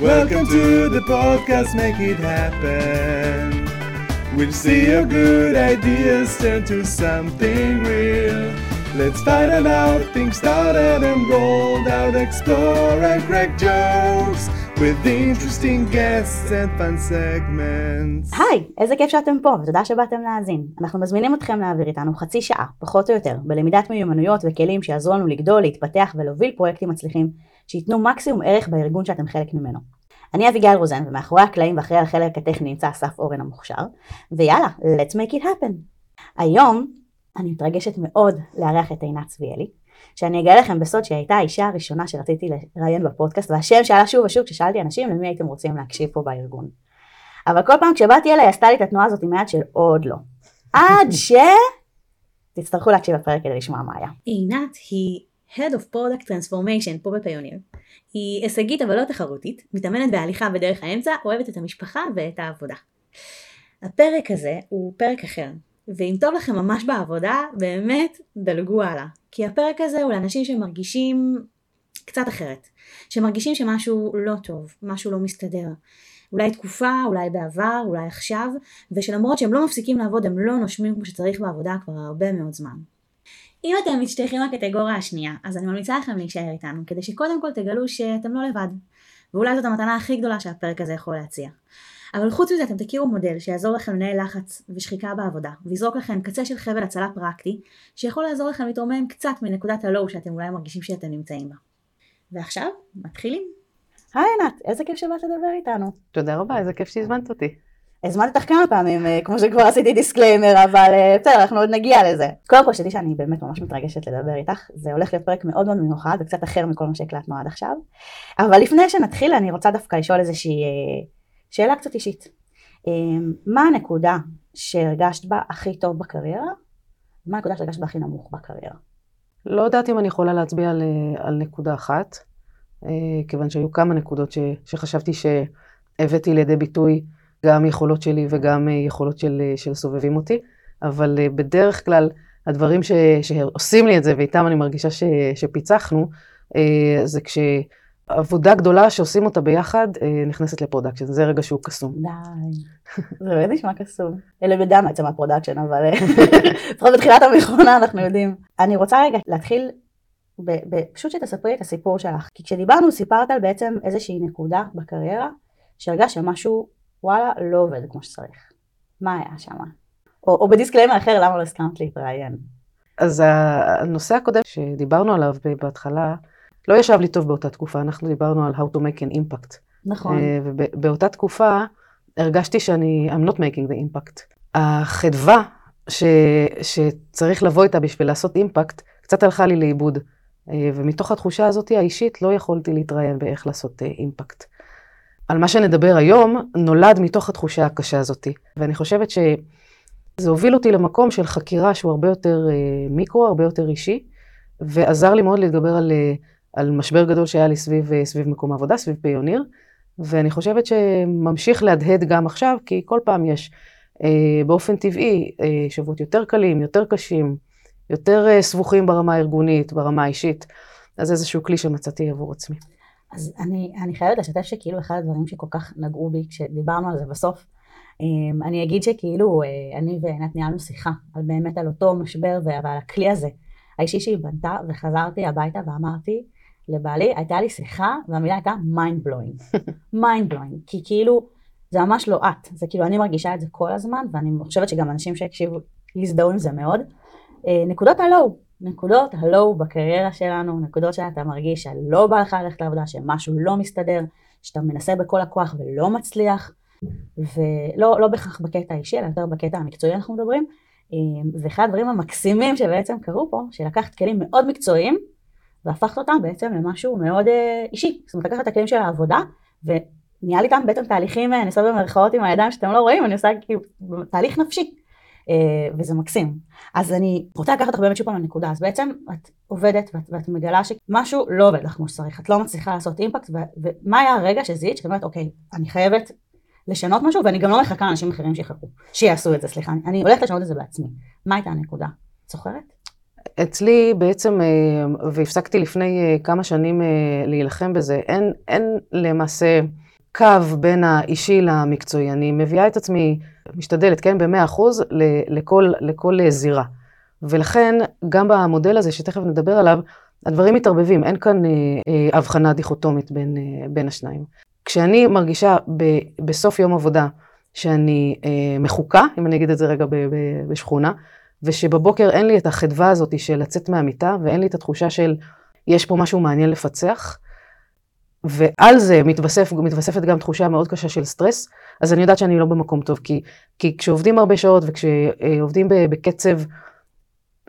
Welcome to the podcast, make it happen. We'll see your good ideas turn to something real. Let's find out, things started and rolled out, explore and crack jokes with interesting guests and fun segments. היי, איזה כיף שאתם פה, ותודה שבאתם להאזין. אנחנו מזמינים אתכם להעביר איתנו חצי שעה, פחות או יותר, בלמידת מיומנויות וכלים שיעזרו לנו לגדול, להתפתח ולהוביל פרויקטים מצליחים, שייתנו מקסימום ערך בארגון שאתם חלק ממנו. אני אביגיל רוזן, ומאחורי הקלעים ואחרי החלק הטכני נמצא אסף אורן המוכשר, ויאללה, let's make it happen. היום אני מתרגשת מאוד לארח את עינת צביאלי, שאני אגלה לכם בסוד שהיא הייתה האישה הראשונה שרציתי לראיין בפודקאסט, והשם שעלה שוב ושוב כששאלתי אנשים למי הייתם רוצים להקשיב פה בארגון. אבל כל פעם כשבאתי אליה היא עשתה לי את התנועה הזאת עם היד של עוד לא. עד ש... תצטרכו להקשיב לפרק כדי לשמוע מה היה. עינת היא Head of Product Transformation פה בפיוניר. היא הישגית אבל לא תחרותית, מתאמנת בהליכה בדרך האמצע, אוהבת את המשפחה ואת העבודה. הפרק הזה הוא פרק אחר, ואם טוב לכם ממש בעבודה, באמת דלגו הלאה. כי הפרק הזה הוא לאנשים שמרגישים קצת אחרת. שמרגישים שמשהו לא טוב, משהו לא מסתדר. אולי תקופה, אולי בעבר, אולי עכשיו, ושלמרות שהם לא מפסיקים לעבוד, הם לא נושמים כמו שצריך בעבודה כבר הרבה מאוד זמן. אם אתם משתייכים לקטגוריה השנייה, אז אני ממליצה לכם להישאר איתנו, כדי שקודם כל תגלו שאתם לא לבד. ואולי זאת המתנה הכי גדולה שהפרק הזה יכול להציע. אבל חוץ מזה אתם תכירו מודל שיעזור לכם לנהל לחץ ושחיקה בעבודה, ויזרוק לכם קצה של חבל הצלה פרקטי, שיכול לעזור לכם להתרומם קצת מנקודת ה low שאתם אולי מרגישים שאתם נמצאים בה. ועכשיו, מתחילים. היי עינת, איזה כיף שבאת לדבר איתנו. תודה רבה, איזה כיף שהזמנת אותי. הזמנתי אותך כמה פעמים, אה, כמו שכבר עשיתי disclaimer, אבל אה, בסדר, אנחנו עוד נגיע לזה. קודם כל, שתדעי שאני באמת ממש מתרגשת לדבר איתך, זה הולך להיות פרק מאוד מאוד מיוחד וקצת אחר מכל מה שהקלטנו עד עכשיו. אבל לפני שנתחיל, אני רוצה דווקא לשאול איזושהי אה, שאלה קצת אישית. מה הנקודה שהרגשת בה הכי טוב בקריירה? מה הנקודה שהרגשת בה הכי נמוך בקריירה? לא יודעת אם אני יכולה להצביע על, על נקודה אחת, כיוון שהיו כמה נקודות ש, שחשבתי שהבאתי לידי ביטוי גם יכולות שלי וגם אה, יכולות של, אה, של סובבים אותי, אבל אה, בדרך כלל הדברים ש, שעושים לי את זה, ואיתם אני מרגישה ש, שפיצחנו, זה כשעבודה גדולה שעושים אותה ביחד נכנסת ל production, זה רגע שהוא קסום. די, זה באמת נשמע קסום. אלה בדם בעצם ה production, אבל לפחות בתחילת המכונה אנחנו יודעים. אני רוצה רגע להתחיל פשוט שתספרי את הסיפור שלך, כי כשדיברנו סיפרת על בעצם איזושהי נקודה בקריירה, שהרגשת שמשהו וואלה, לא עובד כמו שצריך. מה היה שם? או, או ב disclaimer אחר, למה לא הסכמת להתראיין? אז הנושא הקודם שדיברנו עליו בהתחלה, לא ישב לי טוב באותה תקופה, אנחנו דיברנו על how to make an impact. נכון. אה, ובאותה תקופה הרגשתי שאני, I'm not making the impact. החדווה ש, שצריך לבוא איתה בשביל לעשות אימפקט, קצת הלכה לי לאיבוד. אה, ומתוך התחושה הזאת האישית לא יכולתי להתראיין באיך לעשות אימפקט. על מה שנדבר היום, נולד מתוך התחושה הקשה הזאתי. ואני חושבת שזה הוביל אותי למקום של חקירה שהוא הרבה יותר אה, מיקרו, הרבה יותר אישי, ועזר לי מאוד להתגבר על, אה, על משבר גדול שהיה לי סביב, אה, סביב מקום העבודה, סביב פיוניר. ואני חושבת שממשיך להדהד גם עכשיו, כי כל פעם יש אה, באופן טבעי אה, שבועות יותר קלים, יותר קשים, יותר אה, סבוכים ברמה הארגונית, ברמה האישית. אז איזשהו כלי שמצאתי עבור עצמי. אז אני, אני חייבת לשתף שכאילו אחד הדברים שכל כך נגעו בי כשדיברנו על זה בסוף, אמ, אני אגיד שכאילו אה, אני ועינת ניהלנו שיחה על באמת על אותו משבר ועל הכלי הזה. האישי שהיא בנתה וחזרתי הביתה ואמרתי לבעלי הייתה לי שיחה והמילה הייתה mind blowing, mind blowing. כי כאילו זה ממש לא את, זה כאילו אני מרגישה את זה כל הזמן ואני חושבת שגם אנשים שהקשיבו יזדהו עם זה מאוד. אה, נקודות הלואו, נקודות הלואו בקריירה שלנו, נקודות שאתה מרגיש שלא בא לך ללכת לעבודה, שמשהו לא מסתדר, שאתה מנסה בכל הכוח ולא מצליח, ולא לא בהכרח בקטע האישי, אלא יותר בקטע המקצועי אנחנו מדברים. ואחד הדברים המקסימים שבעצם קרו פה, שלקחת כלים מאוד מקצועיים, והפכת אותם בעצם למשהו מאוד אה, אישי. זאת אומרת, לקחת את הכלים של העבודה, וניהל איתם בעצם תהליכים, אני עושה במרכאות עם הידיים שאתם לא רואים, אני עושה כאילו תהליך נפשי. אה, וזה מקסים. אז אני רוצה לקחת אותך באמת שוב פעם לנקודה, אז בעצם את עובדת ואת, ואת מגלה שמשהו לא עובד לך כמו שצריך, את לא מצליחה לעשות אימפקט, ומה היה הרגע שזיהית שאת אומרת אוקיי, אני חייבת לשנות משהו ואני גם לא מחכה לאנשים אחרים שיחכו, שיעשו את זה, סליחה, אני, אני הולכת לשנות את זה בעצמי. מה הייתה הנקודה? את זוכרת? אצלי בעצם, אה, והפסקתי לפני אה, כמה שנים להילחם בזה, אין, אין למעשה קו בין האישי למקצועי. אני מביאה את עצמי, משתדלת, כן, במאה אחוז לכל, לכל זירה. ולכן, גם במודל הזה, שתכף נדבר עליו, הדברים מתערבבים, אין כאן אה, אה, הבחנה דיכוטומית בין, אה, בין השניים. כשאני מרגישה ב, בסוף יום עבודה שאני מחוקה, אם אני אגיד את זה רגע ב, ב, בשכונה, ושבבוקר אין לי את החדווה הזאת של לצאת מהמיטה, ואין לי את התחושה של יש פה משהו מעניין לפצח, ועל זה מתווסף, מתווספת גם תחושה מאוד קשה של סטרס, אז אני יודעת שאני לא במקום טוב, כי, כי כשעובדים הרבה שעות וכשעובדים בקצב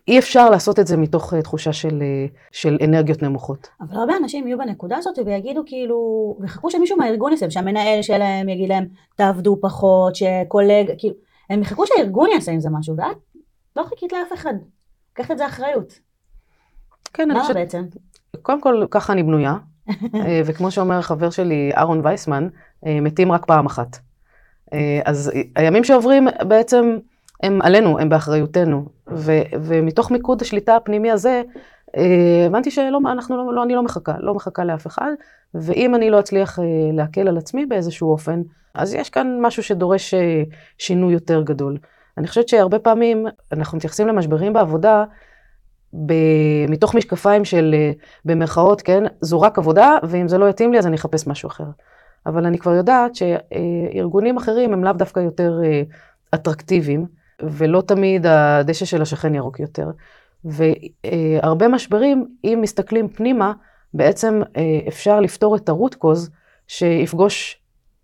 אי אפשר לעשות את זה מתוך uh, תחושה של, uh, של אנרגיות נמוכות. אבל הרבה אנשים יהיו בנקודה הזאת ויגידו כאילו, ויחכו שמישהו מהארגון יעשה, שהמנהל שלהם יגיד להם, תעבדו פחות, שקולג, כאילו, הם יחכו שהארגון יעשה עם זה משהו, ואת לא חיכית לאף אחד. קחת את זה אחריות. כן, אני חושבת... בעצם? קודם כל, ככה אני בנויה, אה, וכמו שאומר חבר שלי, אהרון וייסמן, מתים רק פעם אחת. אז הימים שעוברים בעצם... הם עלינו, הם באחריותנו. ו, ומתוך מיקוד השליטה הפנימי הזה, אה, הבנתי שלא, אנחנו לא, לא, אני לא מחכה, לא מחכה לאף אחד, ואם אני לא אצליח אה, להקל על עצמי באיזשהו אופן, אז יש כאן משהו שדורש אה, שינוי יותר גדול. אני חושבת שהרבה פעמים אנחנו מתייחסים למשברים בעבודה. מתוך משקפיים של, במרכאות, כן, זו רק עבודה, ואם זה לא יתאים לי אז אני אחפש משהו אחר. אבל אני כבר יודעת שארגונים אחרים הם לאו דווקא יותר אטרקטיביים, ולא תמיד הדשא של השכן ירוק יותר. והרבה משברים, אם מסתכלים פנימה, בעצם אה, אפשר לפתור את הרוט קוז שיפגוש,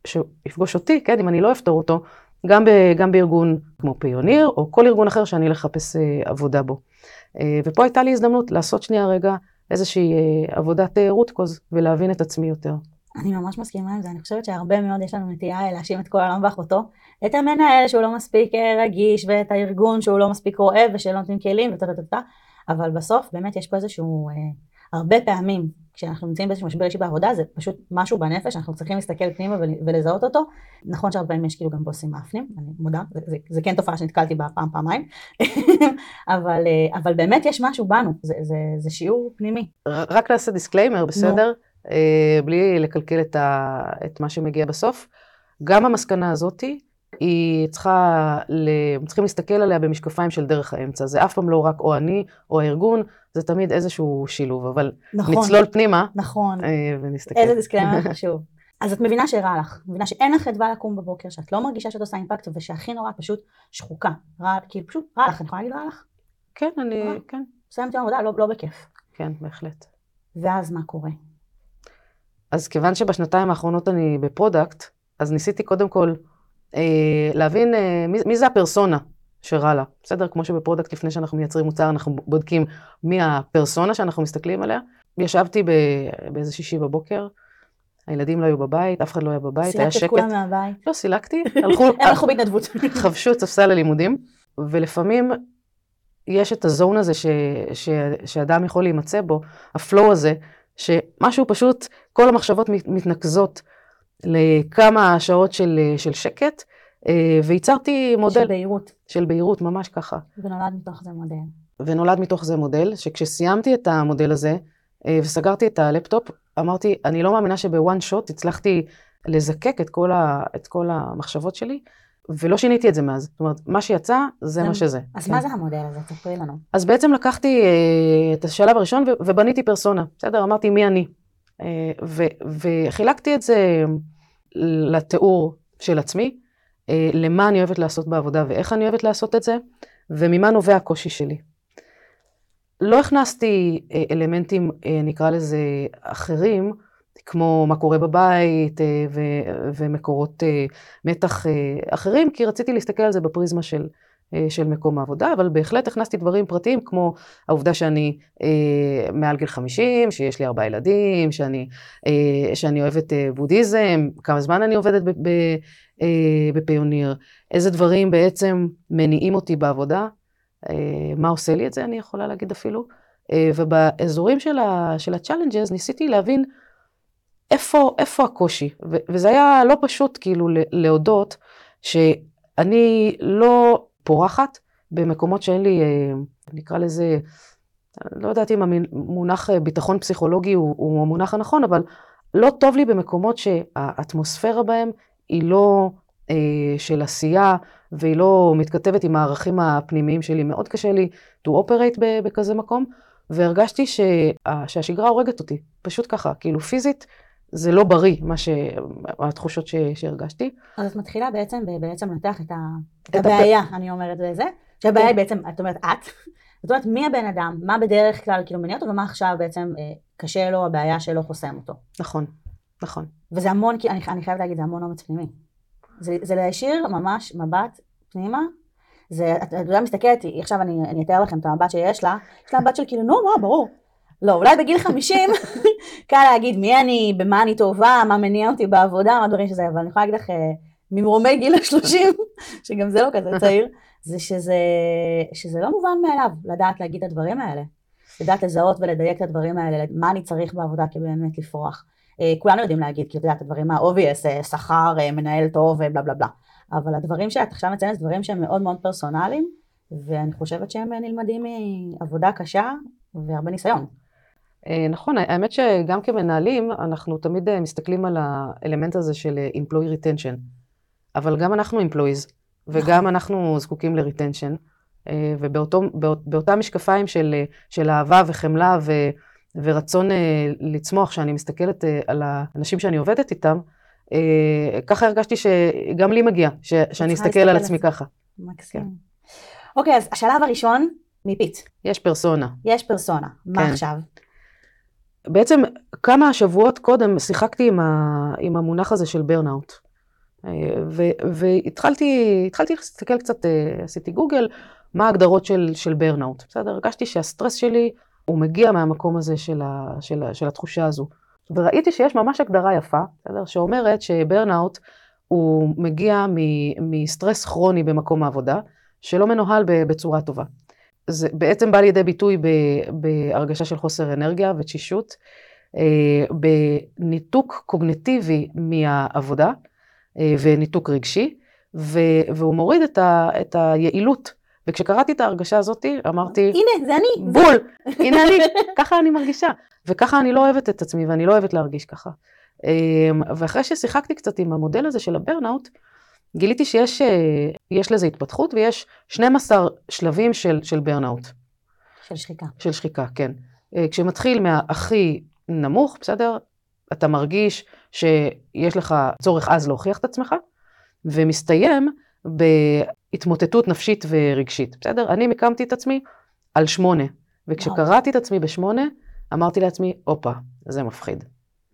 שיפגוש אותי, כן, אם אני לא אפתור אותו, גם, ב, גם בארגון כמו פיוניר, או כל ארגון אחר שאני לחפש אה, עבודה בו. אה, ופה הייתה לי הזדמנות לעשות שנייה רגע איזושהי עבודת רוט קוז ולהבין את עצמי יותר. אני ממש מסכימה עם זה, אני חושבת שהרבה מאוד יש לנו נטייה להאשים את כל העולם ואחותו, את המנהל שהוא לא מספיק אה, רגיש, ואת הארגון שהוא לא מספיק רואה ושלא נותנים כלים וטה טה טה, אבל בסוף באמת יש פה איזשהו, אה, הרבה פעמים כשאנחנו נמצאים באיזשהו משבר אישי בעבודה זה פשוט משהו בנפש, אנחנו צריכים להסתכל פנימה ולזהות אותו, נכון שהרבה פעמים יש כאילו גם בוסים מעפנים, אני מודה, זה, זה, זה כן תופעה שנתקלתי בה פעם פעמיים, אבל, אה, אבל באמת יש משהו בנו, זה, זה, זה שיעור פנימי. רק נעשה disclaimer, בסדר? נו. אה, בלי לקלקל את, ה, את מה שמגיע בסוף. גם המסקנה הזאתי, היא צריכה, ל... צריכים להסתכל עליה במשקפיים של דרך האמצע. זה אף פעם לא רק או אני או הארגון, זה תמיד איזשהו שילוב, אבל נכון, נצלול פנימה. נכון. אה, ונסתכל. איזה דיסקלמר חשוב. אז את מבינה שרע לך, מבינה שאין לך חדווה לקום בבוקר, שאת לא מרגישה שאת עושה אימפקט, ושהכי נורא פשוט שחוקה. רע, כאילו פשוט רע לך, אני יכולה להגיד רע לך? כן, אני, רע. כן. סיימתי עבודה, לא, לא בכיף. כן, בהחלט. ואז מה קורה? אז כיוון שבשנתיים האחרונות אני ב product, אז ניסיתי קודם כל אה, להבין אה, מי, מי זה הפרסונה שרע לה. בסדר? כמו שב product לפני שאנחנו מייצרים מוצר, אנחנו בודקים מי הפרסונה שאנחנו מסתכלים עליה. ישבתי באיזה שישי בבוקר, הילדים לא היו בבית, אף אחד לא היה בבית, היה שקט. סילקת את כולם מהבית? לא, סילקתי. הלכו, הם הלכו בהתנדבות. חבשו את ספסל הלימודים, ולפעמים יש את ה zone הזה ש, ש, שאדם יכול להימצא בו, ה flow הזה, שמשהו פשוט, כל המחשבות מתנקזות לכמה שעות של, של שקט, וייצרתי מודל. של בהירות. של בהירות, ממש ככה. ונולד מתוך זה מודל. ונולד מתוך זה מודל, שכשסיימתי את המודל הזה, אה, וסגרתי את הלפטופ, אמרתי, אני לא מאמינה שב one shot הצלחתי לזקק את כל, ה, את כל המחשבות שלי, ולא שיניתי את זה מאז. זאת אומרת, מה שיצא, זה מה שזה. אז כן. מה זה המודל הזה? תספרי לנו. אז בעצם לקחתי uh, את השלב הראשון ו- ובניתי פרסונה, בסדר? אמרתי מי אני. ו- וחילקתי את זה לתיאור של עצמי, למה אני אוהבת לעשות בעבודה ואיך אני אוהבת לעשות את זה, וממה נובע הקושי שלי. לא הכנסתי uh, אלמנטים, uh, נקרא לזה, אחרים, כמו מה קורה בבית אה, ו- ומקורות אה, מתח אה, אחרים, כי רציתי להסתכל על זה בפריזמה של, של מקום העבודה, אבל בהחלט הכנסתי דברים פרטיים, כמו העובדה שאני אה, מעל גיל 50, שיש לי ארבעה ילדים, שאני, אה, שאני אוהבת אה, בודהיזם, כמה זמן אני עובדת ב- ב- אה, בפיוניר, איזה דברים בעצם מניעים אותי בעבודה, אה, מה עושה לי את זה, אני יכולה להגיד אפילו. אה, ובאזורים של ה-challenges ניסיתי להבין איפה, איפה הקושי? ו- וזה היה לא פשוט כאילו להודות שאני לא פורחת במקומות שאין לי, אה, נקרא לזה, לא יודעת אם המונח אה, ביטחון פסיכולוגי הוא, הוא המונח הנכון, אבל לא טוב לי במקומות שהאטמוספירה בהם היא לא אה, של עשייה, והיא לא מתכתבת עם הערכים הפנימיים שלי. מאוד קשה לי to operate בכזה מקום, והרגשתי שה, שהשגרה הורגת אותי, פשוט ככה, כאילו פיזית. זה לא בריא, מה ש... התחושות ש... שהרגשתי. אז את מתחילה בעצם, בעצם לנתח את, ה... את הבעיה, הפ... אני אומרת בזה, שהבעיה היא בעצם, את אומרת את, זאת אומרת מי הבן אדם, מה בדרך כלל כאילו מניע אותו, ומה עכשיו בעצם אה, קשה לו, הבעיה שלו חוסם אותו. נכון, נכון. וזה המון, אני, אני חייבת להגיד, זה המון אומץ פנימי. זה, זה להשאיר ממש מבט פנימה. זה, את יודעת, מסתכלת, עכשיו אני, אני אתאר לכם את המבט שיש לה, יש לה מבט של כאילו, נו, מה, ברור. לא, אולי בגיל 50 קל להגיד מי אני, במה אני טובה, מה מניע אותי בעבודה, מה דברים שזה, אבל אני יכולה להגיד לך, אה, ממרומי גיל ה-30, שגם זה לא כזה צעיר, זה שזה, שזה לא מובן מאליו לדעת להגיד את הדברים האלה. לדעת לזהות ולדייק את הדברים האלה, מה אני צריך בעבודה כדי באמת לפרוח. אה, כולנו יודעים להגיד, כי את יודעת, הדברים ה-obvious, אה, שכר, אה, מנהל טוב ובלה בלה בלה. אבל הדברים שאת עכשיו מציינת, דברים שהם מאוד מאוד פרסונליים, ואני חושבת שהם נלמדים מעבודה קשה והרבה ניסיון. נכון, האמת שגם כמנהלים, אנחנו תמיד מסתכלים על האלמנט הזה של employee retention, אבל גם אנחנו employees, וגם אנחנו זקוקים ל-retention, ובאותם משקפיים של, של אהבה וחמלה ו... ורצון אה, לצמוח, שאני מסתכלת אה, על האנשים שאני עובדת איתם, אה, ככה הרגשתי שגם לי מגיע, ש, שאני אסתכל על עצמי ככה. מקסים. כן. אוקיי, אז השלב הראשון, מפית. יש פרסונה. יש פרסונה. מה כן. עכשיו? בעצם כמה שבועות קודם שיחקתי עם, ה, עם המונח הזה של ברנאוט. והתחלתי להסתכל קצת, עשיתי גוגל, מה ההגדרות של, של ברנאוט. בסדר, הרגשתי שהסטרס שלי הוא מגיע מהמקום הזה של, ה, של, של התחושה הזו. וראיתי שיש ממש הגדרה יפה, בסדר? שאומרת שברנאוט הוא מגיע מסטרס כרוני במקום העבודה, שלא מנוהל בצורה טובה. זה בעצם בא לידי ביטוי בהרגשה של חוסר אנרגיה ותשישות, אה, בניתוק קוגנטיבי מהעבודה אה, וניתוק רגשי, והוא מוריד את היעילות וכשקראתי את ההרגשה הזאתי, אמרתי, הנה, זה אני. בול, הנה אני, ככה אני מרגישה. וככה אני לא אוהבת את עצמי, ואני לא אוהבת להרגיש ככה. אמ, ואחרי ששיחקתי קצת עם המודל הזה של הברנאוט, גיליתי שיש אה, לזה התפתחות, ויש 12 שלבים של, של ברנאוט. של שחיקה. של שחיקה, כן. אה, כשמתחיל מהכי נמוך, בסדר? אתה מרגיש שיש לך צורך אז להוכיח את עצמך, ומסתיים התמוטטות נפשית ורגשית, בסדר? אני מיקמתי את עצמי על שמונה, וכשקראתי את עצמי בשמונה, אמרתי לעצמי, הופה, זה מפחיד. Okay.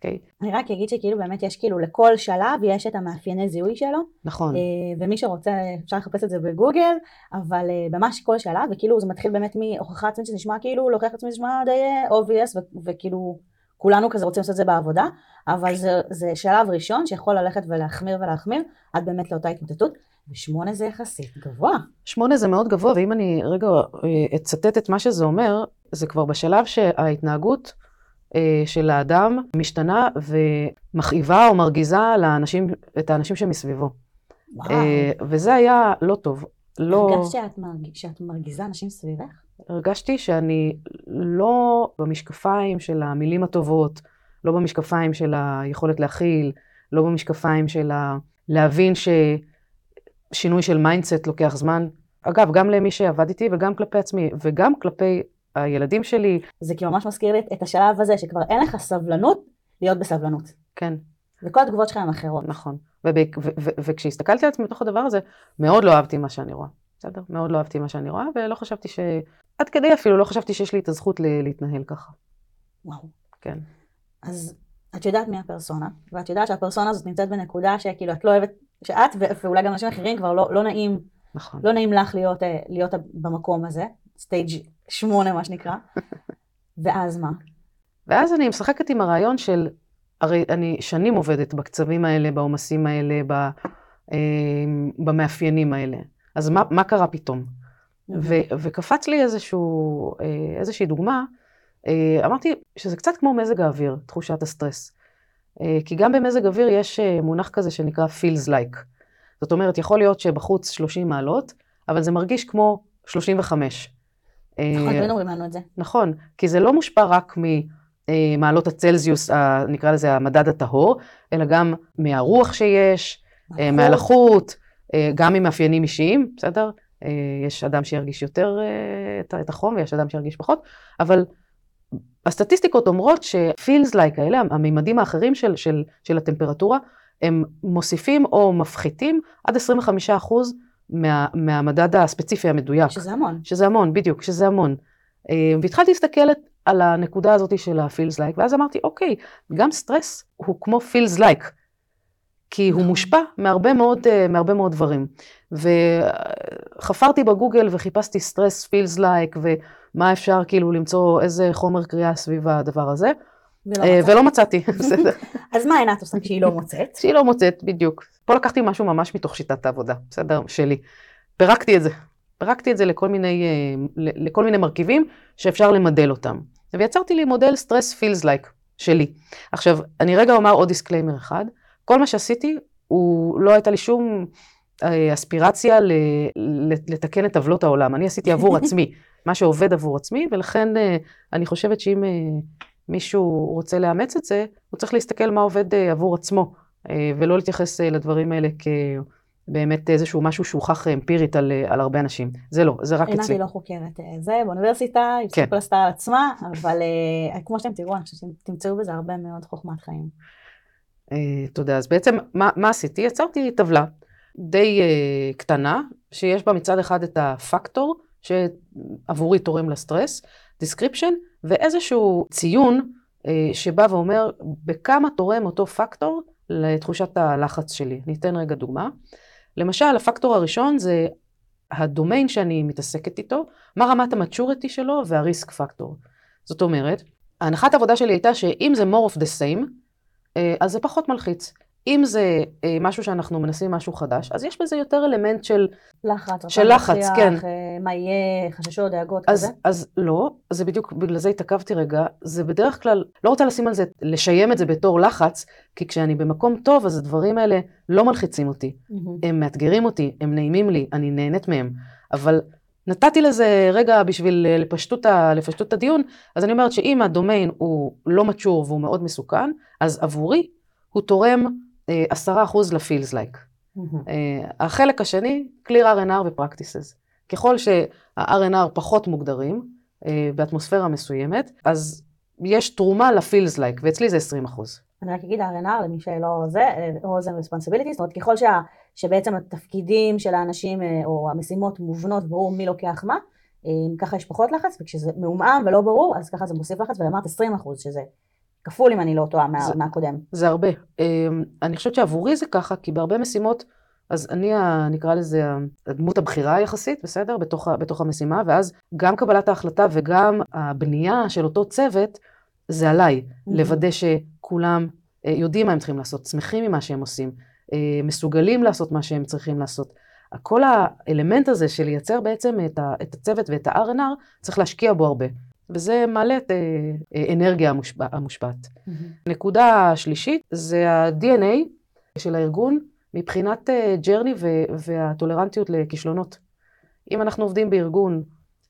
אוקיי? אני רק אגיד שכאילו באמת יש כאילו לכל שלב יש את המאפייני זיהוי שלו. נכון. אה, ומי שרוצה אפשר לחפש את זה בגוגל, אבל אה, ממש כל שלב, וכאילו זה מתחיל באמת מהוכחה עצמית שזה נשמע כאילו, להוכיח עצמי זה נשמע די אה, obvious, וכאילו כולנו כזה רוצים לעשות את זה בעבודה, אבל זה, זה שלב ראשון שיכול ללכת ולהחמיר ולהחמיר, עד באמת לאותה התמוטטות. ושמונה זה יחסית גבוה. שמונה זה מאוד גבוה, ואם אני רגע אה, אצטט את מה שזה אומר, זה כבר בשלב שההתנהגות אה, של האדם משתנה ומכאיבה או מרגיזה לאנשים, את האנשים שמסביבו. וואו. אה, וזה היה לא טוב. לא... הרגשת שאת, מרג... שאת מרגיזה אנשים סביבך? הרגשתי שאני לא במשקפיים של המילים הטובות, לא במשקפיים של היכולת להכיל, לא במשקפיים של ה... להבין ש... שינוי של mindset לוקח זמן. אגב, גם למי שעבד איתי וגם כלפי עצמי, וגם כלפי הילדים שלי. זה כאילו ממש מזכיר לי את השלב הזה, שכבר אין לך סבלנות להיות בסבלנות. כן. וכל התגובות שלך הן אחרות. נכון. וכשהסתכלתי על עצמי בתוך הדבר הזה, מאוד לא אהבתי מה שאני רואה. בסדר? מאוד לא אהבתי מה שאני רואה, ולא חשבתי ש... עד כדי אפילו לא חשבתי שיש לי את הזכות להתנהל ככה. וואו. כן. אז את יודעת מי הפרסונה, ואת יודעת שהפרסונה הזאת נמצאת בנקודה שכאילו את לא אוהבת שאת ואולי גם אנשים אחרים כבר לא, לא נעים, נכון. לא נעים לך להיות, אה, להיות במקום הזה, סטייג' שמונה מה שנקרא, ואז מה? ואז אני משחקת עם הרעיון של, הרי אני שנים עובדת בקצבים האלה, בעומסים האלה, ב, אה, במאפיינים האלה. אז מה, מה קרה פתאום? ו, וקפץ לי איזשהו, אה, איזושהי דוגמה, אמרתי שזה קצת כמו מזג האוויר, תחושת הסטרס. אה, כי גם במזג אוויר יש אה, מונח כזה שנקרא feels like. זאת אומרת, יכול להיות שבחוץ 30 מעלות, אבל זה מרגיש כמו 35. נכון, תמיד אומרים לנו את זה. נכון, כי זה לא מושפע רק אה, מעלות הצלזיוס, נקרא לזה המדד הטהור, אלא גם מהרוח שיש, אה, מהלחות, אה, גם ממאפיינים אישיים, בסדר? אה, יש אדם שירגיש יותר אה, את החום ויש אדם שירגיש פחות, אבל הסטטיסטיקות אומרות ש-feels like האלה, הממדים האחרים של, של, של הטמפרטורה, הם מוסיפים או מפחיתים עד 25% מה, מהמדד הספציפי המדויק. שזה המון. שזה המון, בדיוק, שזה המון. אה, והתחלתי להסתכל על הנקודה הזאת של ה-feels like, ואז אמרתי, אוקיי, גם סטרס הוא כמו feels like, כי הוא נכון. מושפע מהרבה מאוד, אה, מהרבה מאוד דברים. וחפרתי בגוגל וחיפשתי סטרס feels like, ומה אפשר כאילו למצוא, איזה חומר קריאה סביב הדבר הזה, ולא אה, מצאתי, בסדר. אז מה עינת עושה כשהיא לא מוצאת? שהיא לא מוצאת, בדיוק. פה לקחתי משהו ממש מתוך שיטת העבודה, בסדר? שלי. פירקתי את זה. פירקתי את זה לכל מיני, אה, לכל מיני מרכיבים שאפשר למדל אותם. ויצרתי לי מודל סטרס feels like שלי. עכשיו, אני רגע אומר עוד disclaimer אחד. כל מה שעשיתי, הוא לא הייתה לי שום אה, אספירציה ל, לתקן את עוולות העולם. אני עשיתי עבור עצמי, מה שעובד עבור עצמי, ולכן אה, אני חושבת שאם אה, מישהו רוצה לאמץ את זה, הוא צריך להסתכל מה עובד אה, עבור עצמו, ולא להתייחס לדברים האלה כבאמת איזשהו משהו שהוכח אמפירית על, על הרבה אנשים. זה לא, זה רק עינת אצלי. היא לא חוקרת זה באוניברסיטה, היא כן. עשתה על עצמה, אבל כמו שאתם תראו, אני חושבת שתמצאו בזה הרבה מאוד חוכמת חיים. תודה. אז בעצם, מה, מה עשיתי? יצרתי טבלה די קטנה, שיש בה מצד אחד את הפקטור, שעבורי תורם לסטרס, description, ואיזשהו ציון אה, שבא ואומר בכמה תורם אותו פקטור לתחושת הלחץ שלי. ניתן רגע דוגמה. למשל, הפקטור הראשון זה הדומיין שאני מתעסקת איתו, מה רמת המצ'וריטי שלו והריסק פקטור. זאת אומרת, ההנחת העבודה שלי הייתה שאם זה more of the same, אה, אז זה פחות מלחיץ. אם זה אה, משהו שאנחנו מנסים משהו חדש, אז יש בזה יותר אלמנט של... לחץ, של לחץ, להוכיח, כן. אה, מה יהיה, חששות, דאגות, אז, כזה. אז לא, זה בדיוק, בגלל זה התעכבתי רגע, זה בדרך כלל, לא רוצה לשים על זה, לשיים את זה בתור לחץ, כי כשאני במקום טוב, אז הדברים האלה לא מלחיצים אותי. מהמם. הם מאתגרים אותי, הם נעימים לי, אני נהנית מהם. אבל נתתי לזה רגע בשביל אה, לפשטות, ה, לפשטות הדיון, אז אני אומרת שאם הדומיין הוא לא מצ'ור והוא מאוד מסוכן, אז עבורי הוא תורם 10% ל-feels like. מהמם. אה, החלק השני, clear R&R ו-practices. ככל שה-R&R פחות מוגדרים אה, באטמוספירה מסוימת, אז יש תרומה ל-feels like, ואצלי זה 20 אחוז. אני רק אגיד R&R למי שלא זה, או זה responsibility, זאת אומרת ככל שה, שבעצם התפקידים של האנשים אה, או המשימות מובנות, ברור מי לוקח מה, אה, ככה יש פחות לחץ, וכשזה מעומעם ולא ברור, אז ככה זה מוסיף לחץ, ואמרת 20 אחוז, שזה כפול אם אני לא טועה מה, זה- מהקודם. זה הרבה. אה, אני חושבת שעבורי זה ככה, כי בהרבה משימות, אז אני, ה- נקרא לזה, הדמות הבכירה יחסית, בסדר? בתוך, בתוך המשימה, ואז גם קבלת ההחלטה וגם הבנייה של אותו צוות, זה עליי. לוודא שכולם אה, יודעים מה הם צריכים לעשות, שמחים ממה שהם עושים, אה, מסוגלים לעשות מה שהם צריכים לעשות. כל האלמנט הזה של לייצר בעצם את, ה, את הצוות ואת ה-R&R, צריך להשקיע בו הרבה. וזה מעלה את אה, אה, אנרגיה המושפע, המושפעת. מהמם. נקודה שלישית זה ה-DNA של הארגון מבחינת אה, ג'רני ו- והטולרנטיות לכישלונות. אם אנחנו עובדים בארגון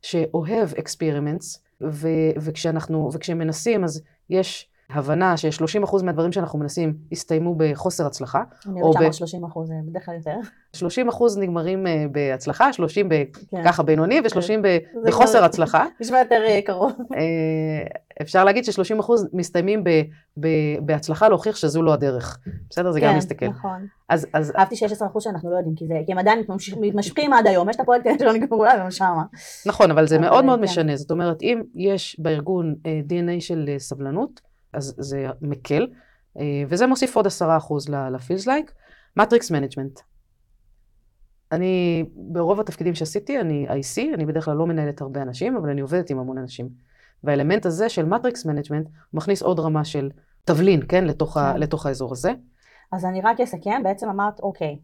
שאוהב אקספירימנטס, ו- וכשאנחנו, וכשהם מנסים אז יש הבנה ש-30% מהדברים שאנחנו מנסים יסתיימו בחוסר הצלחה, אני יודעת ב- שאמרת 30 אחוז, זה בדרך כלל יותר. 30% נגמרים אה, בהצלחה, 30 ב- כן. ככה בינוני ו-30 ב- זה בחוסר כבר- הצלחה. נשמע יותר אה, קרוב. אה, אפשר להגיד ש-30% מסתיימים ב- ב- בהצלחה להוכיח שזו לא הדרך. בסדר? זה גם כן, מסתכל. נכון. אז, אהבתי 16 אחוז שאנחנו לא יודעים, כי זה- כי הם עדיין מתמשכים עד היום, יש את הפרויקטים שלא נגמרו לה והם שמה. נכון, אבל זה אבל, מאוד מאוד כן. משנה. זאת אומרת, אם יש בארגון DNA של סבלנות, אז זה מקל, אה, וזה מוסיף עוד 10% ל-feels like. matrix management. אני, ברוב התפקידים שעשיתי, אני IC, אני בדרך כלל לא מנהלת הרבה אנשים, אבל אני עובדת עם המון אנשים. והאלמנט הזה של matrix management, מכניס עוד רמה של תבלין, כן, לתוך, ה, כן. לתוך האזור הזה. אז אני רק אסכם, בעצם אמרת, אוקיי,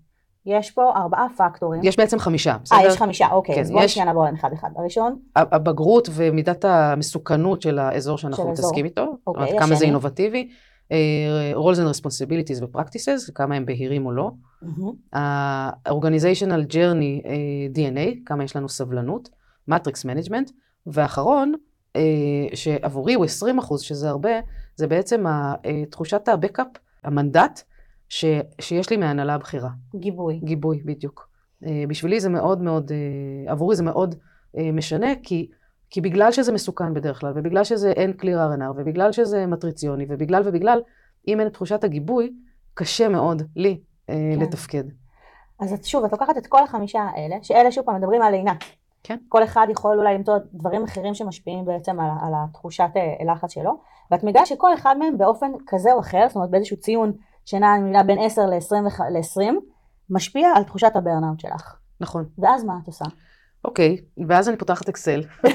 יש פה ארבעה פקטורים. יש בעצם חמישה, בסדר? אה, יש חמישה, אוקיי, כן, אז בואו יש- נעבור עליהם אחד אחד. הראשון, הבגרות ומידת המסוכנות של האזור שאנחנו. מתעסקים איתו, זאת אומרת, אוקיי, כמה זה? אינובטיבי, אה, roles and responsibilities ו-practices, כמה הם בהירים או לא, ה-organizational journey אה, DNA, כמה יש לנו סבלנות, matrix management, ואחרון, אה, שעבורי הוא 20 אחוז, שזה הרבה, זה בעצם תחושת הבקאפ, המנדט, ש, שיש לי מההנהלה הבכירה. גיבוי. גיבוי, בדיוק. אה, בשבילי זה מאוד מאוד, אה, עבורי זה מאוד אה, משנה, כי, כי בגלל שזה מסוכן בדרך כלל, ובגלל שזה אין קליר R&R, ובגלל שזה מטריציוני, ובגלל ובגלל, אם אין את תחושת הגיבוי, קשה מאוד לי כן. לתפקד. אז את, שוב, את לוקחת את כל החמישה האלה, שאלה שוב פעם מדברים על לינה. כן. כל אחד יכול אולי למצוא דברים אחרים שמשפיעים בעצם על, על התחושת לחץ שלו, ואת מגלה שכל אחד מהם באופן כזה או אחר, זאת אומרת באיזשהו ציון שנע אני מבינה בין 10 ל-20, משפיע על תחושת הברנאוט שלך. נכון. ואז מה את עושה? אוקיי, ואז אני פותחת אקסל.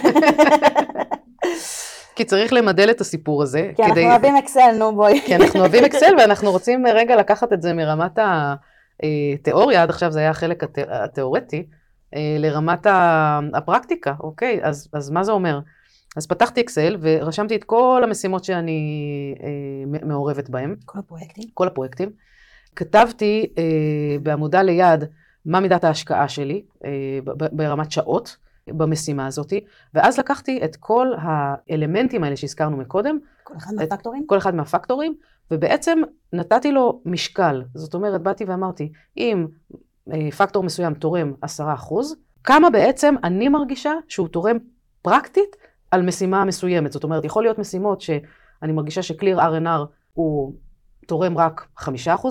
כי צריך למדל את הסיפור הזה. כי אנחנו אוהבים אקסל, נו בואי. כי אנחנו אוהבים אקסל ואנחנו רוצים רגע לקחת את זה מרמת התיאוריה, עד עכשיו זה היה החלק הת- התיאורטי, אה, לרמת הפרקטיקה, אוקיי? אז, אז מה זה אומר? אז פתחתי אקסל ורשמתי את כל המשימות שאני אה, מעורבת בהן, כל הפרויקטים. כל הפרויקטים. כתבתי אה, בעמודה ליד מה מידת ההשקעה שלי אה, ברמת שעות במשימה הזאת, ואז לקחתי את כל האלמנטים האלה שהזכרנו מקודם, כל אחד מהפקטורים? כל אחד מהפקטורים, ובעצם נתתי לו משקל. זאת אומרת, באתי ואמרתי, אם אה, פקטור מסוים תורם 10%, כמה בעצם אני מרגישה שהוא תורם פרקטית על משימה מסוימת. זאת אומרת, יכול להיות משימות שאני מרגישה שקליר R&R הוא תורם רק 5%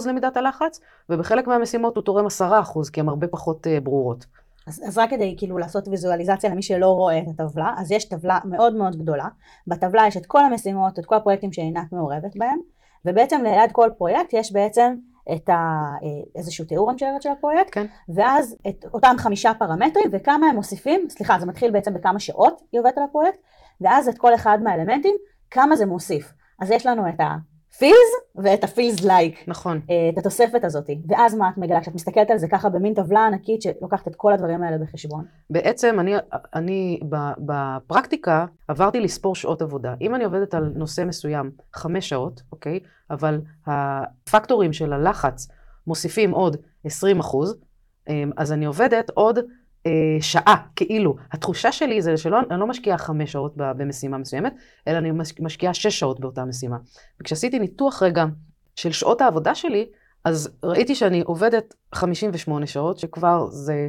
למידת הלחץ, ובחלק מהמשימות הוא תורם 10%, כי הן הרבה פחות אה, ברורות. אז, אז רק כדי כאילו לעשות ויזואליזציה למי שלא רואה את הטבלה, אז יש טבלה מאוד מאוד גדולה, בטבלה יש את כל המשימות, את כל הפרויקטים שעינת מעורבת בהם, ובעצם ליד כל פרויקט יש בעצם את ה, אה, איזשהו תיאור אני חושבת של הפרויקט, כן. ואז את אותם חמישה פרמטרים וכמה הם מוסיפים, סליחה זה מתחיל בעצם בכמה שעות היא עובדת על הפרויקט, ואז את כל אחד מהאלמנטים, כמה זה מוסיף. אז יש לנו את ה-feels ואת ה-feels like. נכון. אה, את התוספת הזאת, ואז מה את מגלה? כשאת מסתכלת על זה ככה במין טבלה ענקית שלוקחת את כל הדברים האלה בחשבון. בעצם אני, אני בפרקטיקה עברתי לספור שעות עבודה. אם אני עובדת על נושא מסוים חמש שעות, אוקיי? אבל הפקטורים של הלחץ מוסיפים עוד 20 אחוז, אמ, אז אני עובדת עוד אה, שעה, כאילו. התחושה שלי זה שלא אני לא משקיעה חמש שעות במשימה מסוימת, אלא אני מש- משקיעה שש שעות באותה משימה. וכשעשיתי ניתוח רגע של שעות העבודה שלי, אז ראיתי שאני עובדת 58 שעות, שכבר זה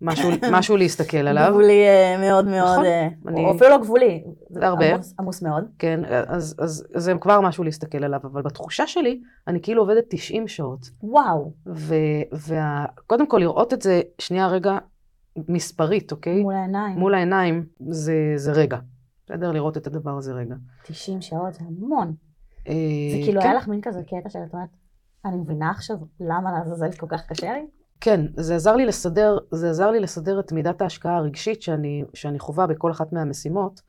משהו, משהו להסתכל עליו. גבולי אה, מאוד מאוד, נכון, אה, אני- או אפילו לא גבולי, זה הרבה. עמוס, עמוס מאוד. כן, אז, אז זה כבר משהו להסתכל עליו, אבל בתחושה שלי, אני כאילו עובדת 90 שעות. וואו, וקודם כל לראות את זה שנייה רגע מספרית, אוקיי? מול העיניים, מול העיניים, זה, זה רגע. בסדר? לראות את הדבר הזה רגע. 90 שעות זה המון. אה, זה כאילו כן, היה לך מין כזה קטע שאת אומרת, אני מבינה עכשיו למה לעזאזל כל כך קשה לי? כן, זה עזר לי לסדר, זה עזר לי לסדר את מידת ההשקעה הרגשית שאני, שאני חווה בכל אחת מהמשימות,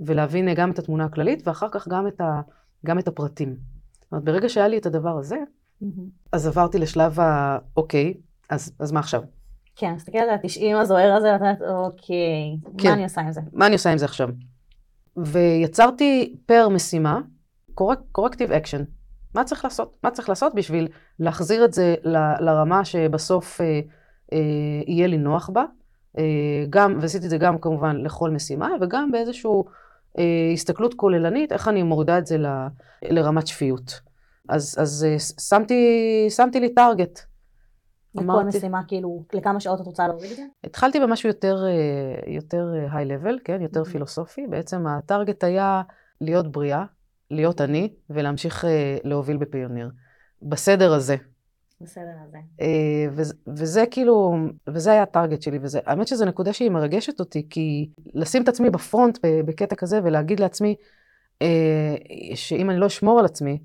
ולהבין גם את התמונה הכללית, ואחר כך גם את, ה, גם את הפרטים. זאת אומרת, ברגע שהיה לי את הדבר הזה, אז עברתי לשלב ה... אוקיי, אז, אז מה עכשיו? כן, מסתכלת על ה-90 הזוהר הזה, ואת אומרת, אוקיי, כן. מה אני עושה עם זה? מה אני עושה עם זה עכשיו? ויצרתי פר משימה, corrective action. מה צריך לעשות? מה צריך לעשות בשביל להחזיר את זה ל- לרמה שבסוף אה, אה, יהיה לי נוח בה? אה, גם, ועשיתי את זה גם כמובן לכל משימה, וגם באיזושהי אה, הסתכלות כוללנית, איך אני מורידה את זה ל, לרמת שפיות. אז, אז אה, שמתי, שמתי לי טארגט. לכל משימה, כאילו, לכמה שעות את רוצה להוריד את זה? התחלתי במשהו יותר, אה, יותר היי-לבל, כן? יותר. פילוסופי. בעצם הטארגט היה להיות בריאה, להיות אני, ולהמשיך אה, להוביל בפיוניר. בסדר הזה. בסדר הזה. אה, וזה, וזה כאילו, וזה היה הטארגט שלי, וזה, האמת שזו נקודה שהיא מרגשת אותי, כי לשים את עצמי בפרונט בקטע כזה ולהגיד לעצמי, אה, שאם אני לא אשמור על עצמי,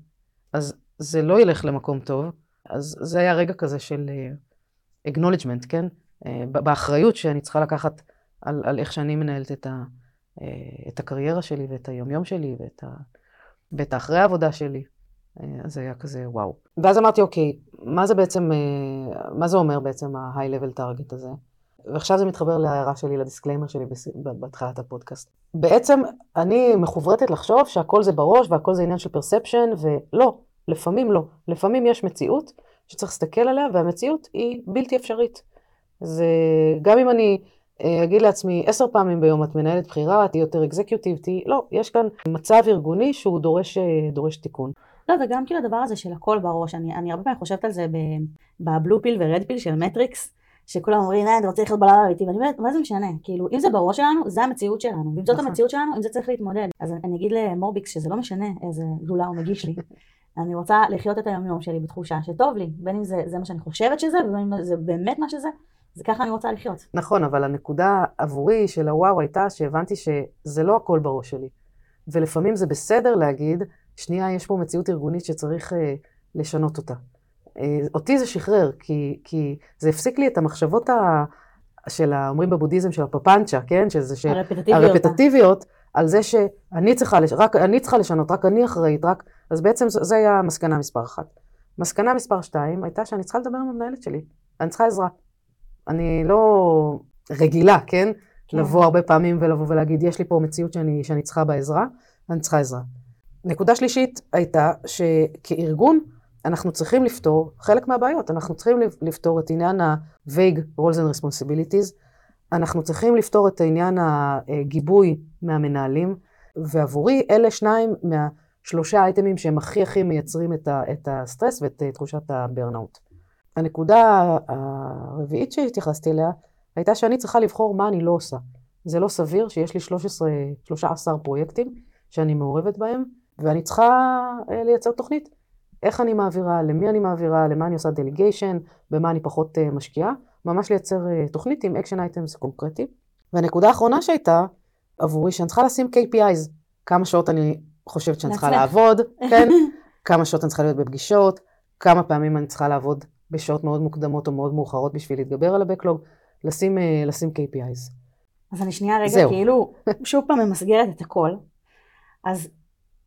אז זה לא ילך למקום טוב. אז זה היה רגע כזה של אה, acknowledgement, כן? ב- באחריות שאני צריכה לקחת על, על איך שאני מנהלת את, ה, אה, את הקריירה שלי ואת היומיום שלי ואת, ה, ואת האחרי העבודה שלי. אז זה היה כזה וואו. ואז אמרתי, אוקיי, מה זה בעצם, אה, מה זה אומר בעצם ה-high level target הזה? ועכשיו זה מתחבר להערה שלי, ל disclaimer שלי בהתחלת הפודקאסט. בעצם אני מחוברתת לחשוב שהכל זה בראש והכל זה עניין של perception, ולא, לפעמים לא. לפעמים יש מציאות שצריך להסתכל עליה, והמציאות היא בלתי אפשרית. זה, גם אם אני אה, אגיד לעצמי, עשר פעמים ביום את מנהלת בכירה, תהיי יותר executive, תהיי... לא, יש כאן מצב ארגוני שהוא דורש, אה, דורש תיקון. לא, וגם כאילו הדבר הזה של הכל בראש, אני, אני הרבה פעמים חושבת על זה בבלו פיל ורד פיל של מטריקס, שכולם אומרים, אה, אני רוצה לחיות בלילה האמיתי, ואני אומרת, מה זה משנה? כאילו, אם זה בראש שלנו, זה המציאות שלנו, ואם זאת נכון. המציאות שלנו, עם זה צריך להתמודד. אז אני אגיד למורביקס שזה לא משנה איזה גלולה הוא מגיש לי. אני רוצה לחיות את היום-יום שלי בתחושה שטוב לי, בין אם זה, זה מה שאני חושבת שזה, ובין אם זה באמת מה שזה, זה ככה אני רוצה לחיות. נכון, אבל הנקודה עבורי של הוואו הייתה שהבנתי שזה לא הכל בראש שלי. ולפעמים זה בסדר להגיד, שנייה, יש פה מציאות ארגונית שצריך אה, לשנות אותה. אה, אותי זה שחרר, כי, כי זה הפסיק לי את המחשבות ה, של, ה- אומרים בבודהיזם, של הפפנצ'ה, כן? שזה, ש... הרפטטיביות. הרפטטיביות, על זה שאני צריכה, לש... רק אני צריכה לשנות, רק אני אחראית, רק... אז בעצם ז- זה היה מסקנה מספר אחת. מסקנה מספר שתיים הייתה שאני צריכה לדבר עם המנהלת שלי. אני צריכה עזרה. אני לא רגילה, כן? כן. לבוא הרבה פעמים ולבוא ולהגיד, יש לי פה מציאות שאני, שאני צריכה בה עזרה, אני צריכה עזרה. נקודה שלישית הייתה שכארגון אנחנו צריכים לפתור חלק מהבעיות, אנחנו צריכים לפ- לפתור את עניין ה-vague roles and responsibilities, אנחנו צריכים לפתור את עניין הגיבוי מהמנהלים, ועבורי אלה שניים מהשלושה אייטמים שהם הכי הכי מייצרים את, ה- את הסטרס ואת תחושת הברנאוט. הנקודה הרביעית שהתייחסתי אליה הייתה שאני צריכה לבחור מה אני לא עושה. זה לא סביר שיש לי 13, 13 פרויקטים שאני מעורבת בהם, ואני צריכה אה, לייצר תוכנית. איך אני מעבירה, למי אני מעבירה, למה אני עושה delegation, במה אני פחות אה, משקיעה, ממש לייצר אה, תוכנית עם action items קונקרטיים. והנקודה האחרונה שהייתה עבורי, שאני צריכה לשים KPIs, כמה שעות אני חושבת שאני צריכה. לעבוד, כן, כמה שעות אני צריכה להיות בפגישות, כמה פעמים אני צריכה לעבוד בשעות מאוד מוקדמות או מאוד מאוחרות בשביל להתגבר על ה-Backlog, לשים, אה, לשים KPIs. אז אני שנייה רגע, זהו. כאילו, שוב פעם ממסגרת את הכל. אז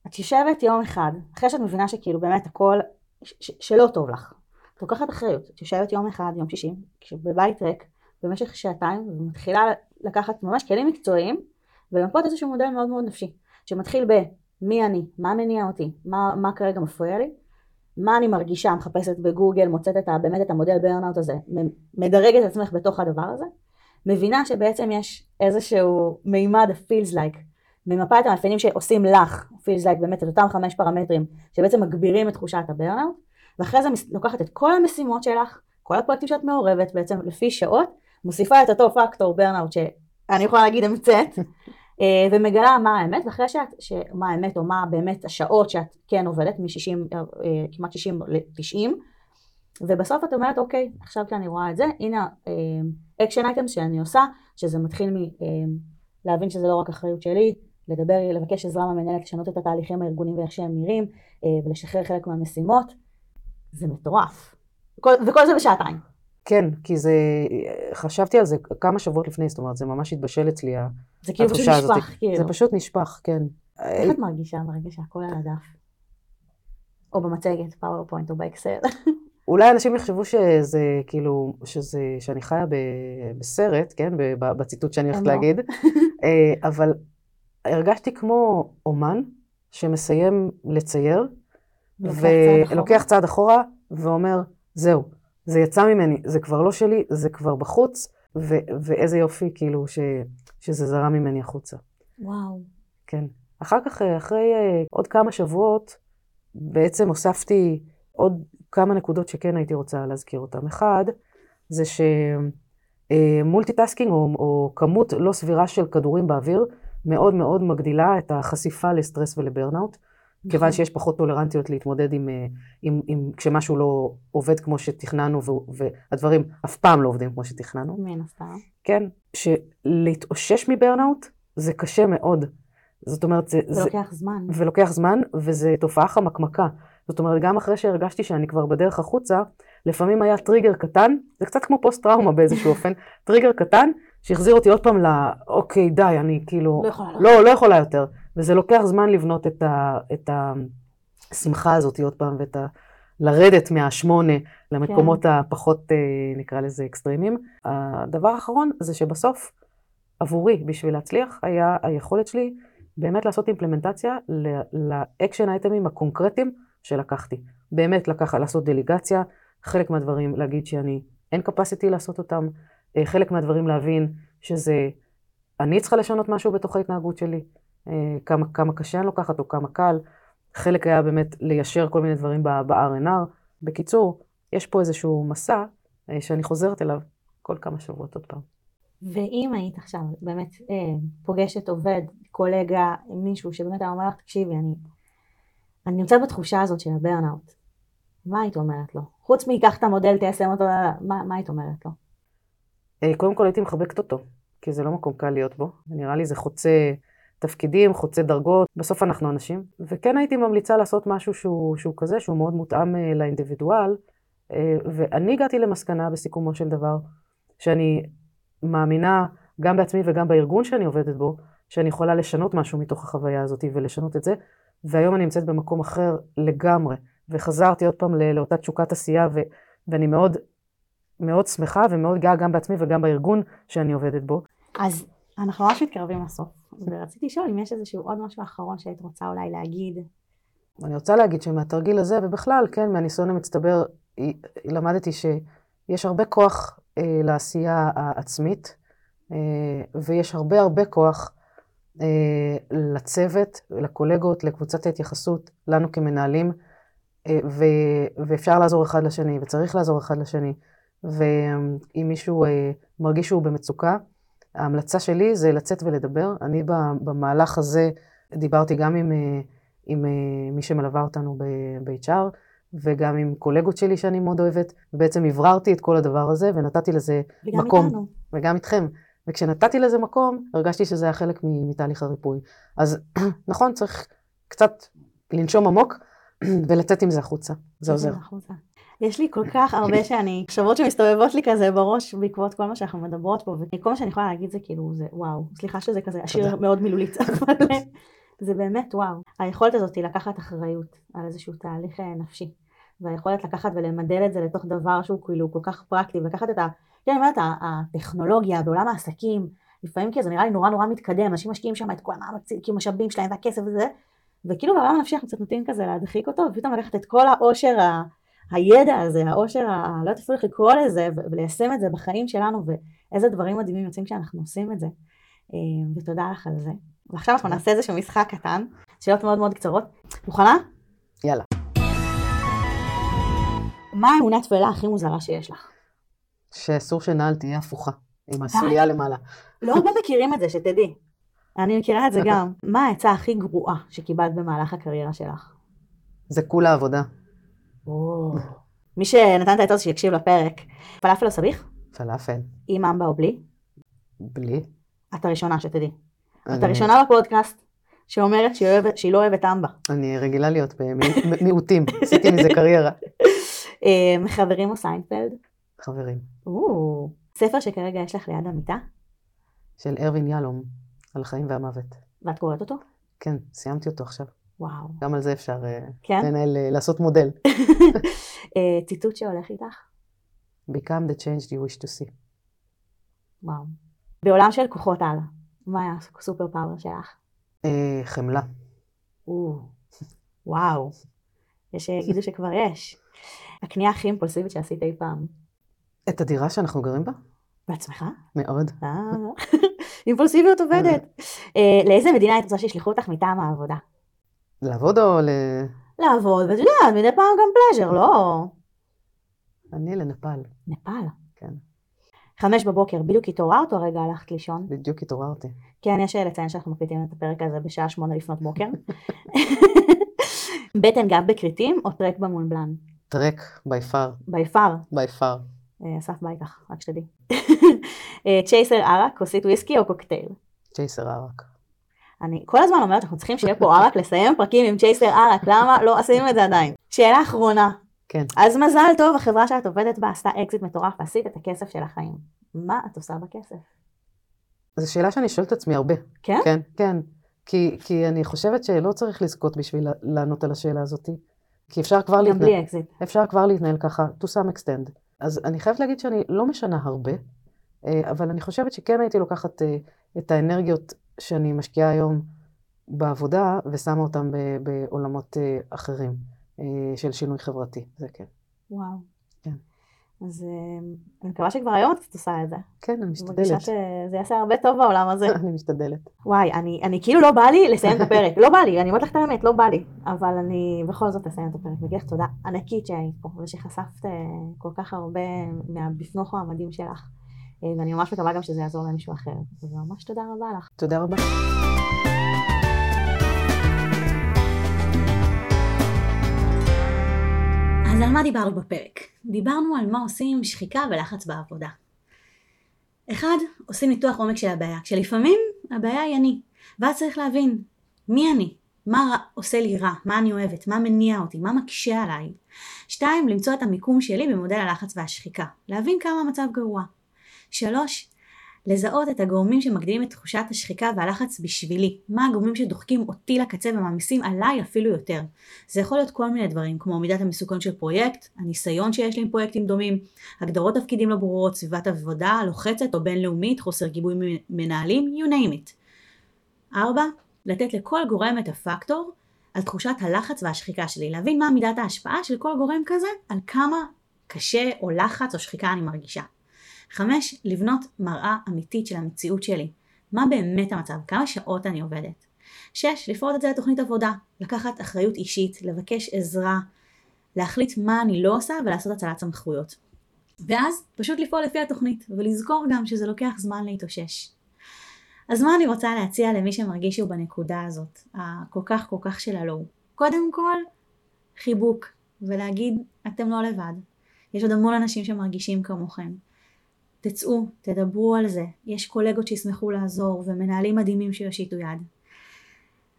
את יושבת יום אחד, אחרי שאת מבינה שכאילו באמת הכל, ש- ש- שלא טוב לך. את לוקחת אחריות, את יושבת יום אחד, יום שישי, בבית ריק, במשך שעתיים, ומתחילה לקחת ממש כלים מקצועיים, ולמפות איזשהו מודל מאוד מאוד נפשי, שמתחיל במי אני, מה מניע אותי, מה, מה כרגע מפריע לי, מה אני מרגישה, מחפשת בגוגל, מוצאת את ה, באמת את המודל burnout הזה, מדרגת את עצמך בתוך הדבר הזה, מבינה שבעצם יש איזשהו מימד feels like, ממפה את המאפיינים שעושים לך, feels like באמת את אותם חמש פרמטרים שבעצם מגבירים את תחושת ה burnout, ואחרי זה לוקחת את כל המשימות שלך, כל הפרויקטים שאת מעורבת בעצם לפי שעות, מוסיפה את אותו פקטור burnout שאני יכולה להגיד המצאת, אה, ומגלה מה האמת, ואחרי שאת, מה האמת או מה באמת השעות שאת כן עובדת, מ-60, כמעט 60 ל-90, ובסוף את אומרת, אוקיי, עכשיו כשאני רואה את זה, הנה action items שאני עושה, שזה מתחיל מלהבין שזה לא רק אחריות שלי, לדבר, לבקש עזרה מהמנהלת, לשנות את התהליכים הארגוניים ואיך שהם נראים, אה, ולשחרר חלק מהמשימות. זה מטורף. כל, וכל זה בשעתיים. כן, כי זה, חשבתי על זה כמה שבועות לפני, זאת אומרת, זה ממש התבשל אצלי, ה- זה כאילו פשוט התחושה הזאת. נשפך, כאילו. זה פשוט נשפך, כן. איך את מרגישה ברגע שהכל על הדף? או במצגת, PowerPoint או באקסל. אולי אנשים יחשבו שזה כאילו, שזה, שאני חיה ב, בסרט, כן, בציטוט שאני הולכת לא. להגיד, אה, אבל הרגשתי כמו אומן שמסיים לצייר. ולוקח צעד אחורה ואומר, זהו, זה יצא ממני, זה כבר לא שלי, זה כבר בחוץ, ו- ואיזה יופי, כאילו, ש- שזה זרם ממני החוצה. וואו. כן. אחר כך, אה, אחרי אה, עוד כמה שבועות, בעצם הוספתי עוד כמה נקודות שכן הייתי רוצה להזכיר אותן. אחד, זה ש multitasking או, או כמות לא סבירה של כדורים באוויר מאוד מאוד מגדילה את החשיפה לסטרס ול burnout, כיוון שיש פחות טולרנטיות להתמודד עם, אה, עם, עם כשמשהו לא עובד כמו שתכננו והדברים אף פעם לא עובדים כמו שתכננו. מן הסתם. כן, שלהתאושש מ burnout זה קשה מאוד. זאת אומרת, זה, זה לוקח זמן. ולוקח זמן, וזו תופעה חמקמקה. זאת אומרת, גם אחרי שהרגשתי שאני כבר בדרך החוצה, לפעמים היה טריגר קטן, זה קצת כמו פוסט-טראומה באיזשהו אופן, טריגר קטן, שהחזיר אותי עוד פעם ל... אוקיי, די, אני כאילו... לא יכולה. לא, לא יכולה יותר. וזה לוקח זמן לבנות את, ה, את השמחה הזאת עוד פעם, ואת ה... לרדת מהשמונה למקומות כן. הפחות, אה, נקרא לזה, extreme-יים. הדבר האחרון זה שבסוף, עבורי, בשביל להצליח, היה היכולת שלי באמת לעשות אימפלמנטציה ל action items-ים הקונקרטיים שלקחתי. באמת לקח, לעשות דלגציה, חלק מהדברים להגיד שאני, אין capacity לעשות אותם, אה, חלק מהדברים להבין שזה, אני צריכה לשנות משהו בתוך ההתנהגות שלי, כמה, כמה קשה אני לוקחת או כמה קל. חלק היה באמת ליישר כל מיני דברים ב-R&R. בקיצור, יש פה איזשהו מסע אה, שאני חוזרת אליו כל כמה שבועות עוד פעם. ואם היית עכשיו באמת אה, פוגשת עובד, קולגה, מישהו שבאמת היה אומר לך, תקשיבי, אני, אני נמצאת בתחושה הזאת של הברנאוט, מה היית אומרת לו? חוץ מיקח את המודל, תיישם אותו, מה, מה היית אומרת לו? אה, קודם כל הייתי מחבקת אותו, כי זה לא מקום קל להיות בו. נראה לי זה חוצה תפקידים, חוצה דרגות, בסוף אנחנו אנשים. וכן הייתי ממליצה לעשות משהו שהוא, שהוא כזה, שהוא מאוד מותאם אה, לאינדיבידואל. אה, ואני הגעתי למסקנה בסיכומו של דבר, שאני מאמינה גם בעצמי וגם בארגון שאני עובדת בו, שאני יכולה לשנות משהו מתוך החוויה הזאת ולשנות את זה. והיום אני נמצאת במקום אחר לגמרי, וחזרתי עוד פעם לאותה תשוקת עשייה, ו- ואני מאוד, מאוד שמחה ומאוד גאה גם בעצמי וגם בארגון שאני עובדת בו. אז אנחנו ממש מתקרבים לסוף, ורציתי לשאול אם יש איזשהו עוד משהו אחרון שהיית רוצה אולי להגיד. אני רוצה להגיד שמהתרגיל הזה, ובכלל, כן, מהניסיון המצטבר, למדתי שיש הרבה כוח אה, לעשייה העצמית, אה, ויש הרבה הרבה כוח אה, לצוות, לקולגות, לקבוצת ההתייחסות, לנו כמנהלים, אה, ו- ואפשר לעזור אחד לשני, וצריך לעזור אחד לשני. ואם מישהו אה, מרגיש שהוא במצוקה, ההמלצה שלי זה לצאת ולדבר. אני במהלך הזה דיברתי גם עם, אה, עם מי שמלווה אותנו ב-HR, וגם עם קולגות שלי שאני מאוד אוהבת, ובעצם הבררתי את כל הדבר הזה ונתתי לזה וגם מקום. איתנו. וגם איתכם. וכשנתתי לזה מקום, הרגשתי שזה היה חלק מתהליך הריפוי. אז נכון, צריך קצת לנשום עמוק ולצאת עם זה החוצה. זה עוזר. יש לי כל כך הרבה שאני, מחשבות שמסתובבות לי כזה בראש בעקבות כל מה שאנחנו מדברות פה, וכל מה שאני יכולה להגיד זה כאילו, זה וואו, סליחה שזה כזה עשיר מאוד מילולית, אבל זה באמת וואו. היכולת הזאת היא לקחת אחריות על איזשהו תהליך אה, נפשי, והיכולת לקחת ולמדל את זה לתוך דבר שהוא כאילו כל כך פרקטי, ולקחת את ה... כן, אני אומרת, הטכנולוגיה בעולם העסקים, לפעמים כאילו זה נראה לי נורא נורא מתקדם, אנשים משקיעים שם את כל המאמצים, כאילו משאבים שלהם והכסף וזה, וכאילו בעולם הנפשי אנחנו קצת נוטים כזה להדחיק אותו, ופתאום לקחת את כל העושר ה... הידע הזה, העושר, ה... לא יודעת אפילו איך לקרוא לזה, וליישם את זה בחיים שלנו, ואיזה דברים מדהימים יוצאים כשאנחנו עושים את זה. אה, ותודה לך על זה. ועכשיו אנחנו נעשה איזשהו משחק קטן, שאלות מאוד מאוד קצרות. מוכנה? יאללה. מה האמונה התפלה הכי מוזרה שיש לך? שאסור שנעל תהיה הפוכה, עם הסוליה למעלה. לא הרבה מכירים את זה, שתדעי. אני מכירה את זה גם. מה העצה הכי גרועה שקיבלת במהלך הקריירה שלך? זה כולה עבודה. מי שנתן את הזו שיקשיב לפרק, פלאפל או סביח? פלאפל. עם אמבה או בלי? בלי. את הראשונה, שתדעי. את הראשונה בפודקאסט שאומרת שהיא שהיא לא אוהבת אמבה. אני רגילה להיות במיעוטים, עשיתי מזה קריירה. אה, חברים או סיינפלד? חברים. ספר שכרגע יש לך ליד המיטה, של ארווין יאלום, על חיים והמוות. ואת קוראת אותו? כן, סיימתי אותו עכשיו. וואו. גם על זה אפשר אה, כן? לנהל, אה, לעשות מודל. אה, ציטוט שהולך איתך? Become the change you wish to see. וואו. בעולם של כוחות על, מה היה ה super power שלך? חמלה. או, וואו. יש שיגידו שכבר יש. הקנייה הכי אימפולסיבית שעשית אי פעם. את הדירה שאנחנו גרים בה? בעצמך? מאוד. אימפולסיביות עובדת. לאיזה מדינה היית רוצה שישלחו אותך מטעם העבודה? לעבוד או ל... לעבוד, ואת יודעת, מדי פעם גם פלז'ר, לא? אני לנפאל. נפאל. כן. חמש בבוקר, בדיוק התעוררת או הרגע הלכת לישון? בדיוק התעוררתי. כן, יש לציין שאנחנו מקליטים את הפרק הזה בשעה שמונה לפנות בוקר. בטן גב בכרתים או טרק במונבלן? טרק, by far, by far. far. אה, אסף בא איתך, רק שתדעי. אה, צ'ייסר ערק, כוסית וויסקי או קוקטייל? צ'ייסר ערק. אני כל הזמן אומרת שאנחנו צריכים שיהיה פה ערק, לסיים פרקים עם צ'ייסר ערק, למה לא עשינו את זה עדיין? שאלה אחרונה, כן. אז מזל טוב, החברה שאת עובדת בה עשתה אקזיט מטורף ועשית את הכסף של החיים. מה את עושה בכסף? זו שאלה שאני שואלת את עצמי הרבה. כן? כן, כן. כי, כי אני חושבת שלא צריך לזכות בשביל לענות על השאלה הזאת. כי אפשר כבר גם להתנהל, בלי אקזיט. אפשר כבר להתנהל ככה, to some extent. אז אני חייבת להגיד שאני לא משנה הרבה, אה, אבל אני חושבת שכן הייתי לוקחת אה, את האנרגיות שאני משקיעה היום בעבודה ושמה אותן ב- בעולמות אה, אחרים אה, של שינוי חברתי. זה כן. וואו. כן. אז אה, אני מקווה שכבר היום את עושה את זה. כן, אני אני משתדלת. מרגישה שזה יעשה הרבה טוב בעולם הזה. אני משתדלת. וואי, אני, אני כאילו לא בא לי לסיים את הפרק, לא בא לי, אני אומרת לך את האמת, לא בא לי, אבל אני בכל זאת אסיים את הפרק, מגיע לך תודה ענקית שהיית פה, ושחשפת כל כך הרבה מהבפנוכו המדהים שלך, ואני ממש מקווה גם שזה יעזור למישהו אחר, אז ממש תודה רבה לך. תודה רבה. אז על מה דיברנו בפרק? דיברנו על מה עושים עם שחיקה ולחץ בעבודה. אחד, עושים ניתוח עומק של הבעיה, כשלפעמים הבעיה היא אני, ואז צריך להבין מי אני, מה רע- עושה לי רע, מה אני אוהבת, מה מניע אותי, מה מקשה עליי. שתיים, למצוא את המיקום שלי במודל הלחץ והשחיקה, להבין כמה המצב גרוע. שלוש, לזהות את הגורמים שמגדילים את תחושת השחיקה והלחץ בשבילי, מה הגורמים שדוחקים אותי לקצה ומעמיסים עליי אפילו יותר. זה יכול להיות כל מיני דברים, כמו מידת המסוכנות של פרויקט, הניסיון שיש לי עם פרויקטים דומים, הגדרות תפקידים לא ברורות, סביבת עבודה לוחצת או בינלאומית, חוסר גיבוי מנהלים, you name it. 4. לתת לכל גורם את הפקטור על תחושת הלחץ והשחיקה שלי, להבין מה מידת ההשפעה של כל גורם כזה, על כמה קשה או לחץ או שחיקה אני מרגישה. 5. לבנות מראה אמיתית של המציאות שלי. מה באמת המצב? כמה שעות אני עובדת? 6. לפרוט את זה לתוכנית עבודה. לקחת אחריות אישית, לבקש עזרה, להחליט מה אני לא עושה ולעשות הצלת סמכויות. ואז פשוט לפעול לפי התוכנית, ולזכור גם שזה לוקח זמן להתאושש. אז מה אני רוצה להציע למי שמרגיש שהוא בנקודה הזאת, הכל כך כל כך של הלואו? קודם כל, חיבוק, ולהגיד, אתם לא לבד. יש עוד המון אנשים שמרגישים כמוכם. תצאו, תדברו על זה, יש קולגות שישמחו לעזור ומנהלים מדהימים שיושיטו יד.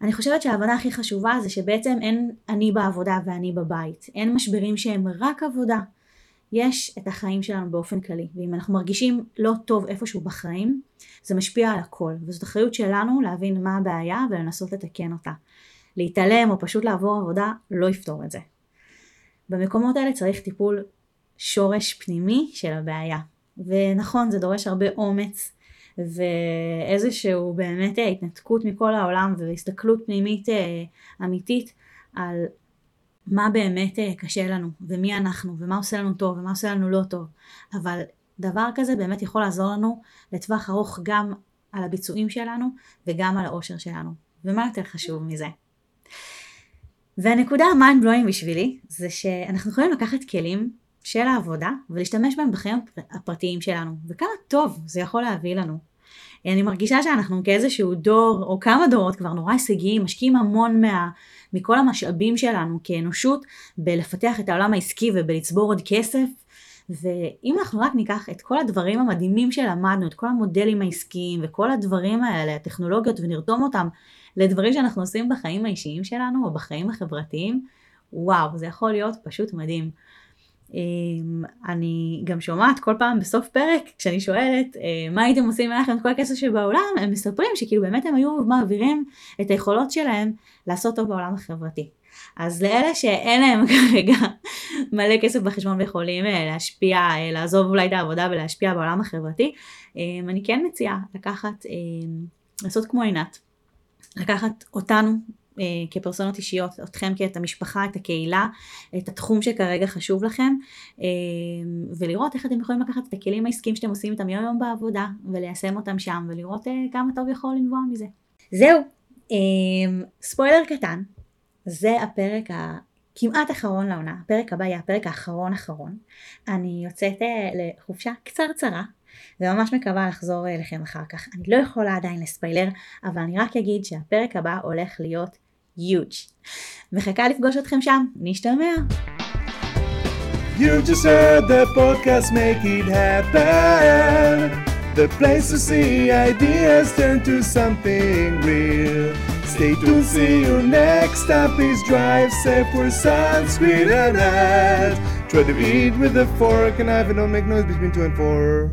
אני חושבת שההבנה הכי חשובה זה שבעצם אין אני בעבודה ואני בבית, אין משברים שהם רק עבודה. יש את החיים שלנו באופן כללי, ואם אנחנו מרגישים לא טוב איפשהו בחיים, זה משפיע על הכל, וזאת אחריות שלנו להבין מה הבעיה ולנסות לתקן אותה. להתעלם או פשוט לעבור עבודה לא יפתור את זה. במקומות האלה צריך טיפול שורש פנימי של הבעיה. ונכון, זה דורש הרבה אומץ ואיזשהו באמת אה, התנתקות מכל העולם והסתכלות פנימית אה, אמיתית על מה באמת אה, קשה לנו ומי אנחנו ומה עושה לנו טוב ומה עושה לנו לא טוב. אבל דבר כזה באמת יכול לעזור לנו לטווח ארוך גם על הביצועים שלנו וגם על האושר שלנו. ומה יותר חשוב מזה? והנקודה ה mind blowing בשבילי זה שאנחנו יכולים לקחת כלים של העבודה ולהשתמש בהם בחיים הפרטיים שלנו וכמה טוב זה יכול להביא לנו. אני מרגישה שאנחנו כאיזשהו דור או כמה דורות כבר נורא הישגיים משקיעים המון מה, מכל המשאבים שלנו כאנושות בלפתח את העולם העסקי ובלצבור עוד כסף ואם אנחנו רק ניקח את כל הדברים המדהימים שלמדנו, את כל המודלים העסקיים וכל הדברים האלה, הטכנולוגיות ונרתום אותם לדברים שאנחנו עושים בחיים האישיים שלנו או בחיים החברתיים, וואו זה יכול להיות פשוט מדהים. אמ, אני גם שומעת כל פעם בסוף פרק כשאני שואלת אה, מה הייתם עושים אם היה לכם את כל הכסף שבעולם הם מספרים שכאילו באמת הם היו מעבירים את היכולות שלהם לעשות טוב בעולם החברתי. אז לאלה שאין להם כרגע מלא כסף בחשבון ויכולים אה, להשפיע, אה, לעזוב אולי את העבודה ולהשפיע בעולם החברתי, אמ, אני כן מציעה לקחת, אמ, לעשות כמו עינת, לקחת אותנו אה, כפרסונות אישיות, אתכם כאת המשפחה, את הקהילה, את התחום שכרגע חשוב לכם, אה, ולראות איך אתם יכולים לקחת את הכלים העסקיים שאתם עושים איתם יום יום בעבודה, וליישם אותם שם, ולראות אה, כמה טוב יכול לנבוע מזה. זהו, ספוילר קטן, זה הפרק הכמעט אחרון לעונה, הפרק הבא יהיה הפרק האחרון אחרון. אני יוצאת לחופשה קצרצרה. וממש מקווה לחזור אליכם אחר כך. אני לא יכולה עדיין לספיילר, אבל אני רק אגיד שהפרק הבא הולך להיות יוג'. מחכה לפגוש אתכם שם, נשתמע. You just heard the podcast make it happen. The place to see ideas turn to something real. Stay tuned, see you next time. Please drive safe, wear sunscreen and hat. Try to eat with a fork and knife and don't make noise between two and four.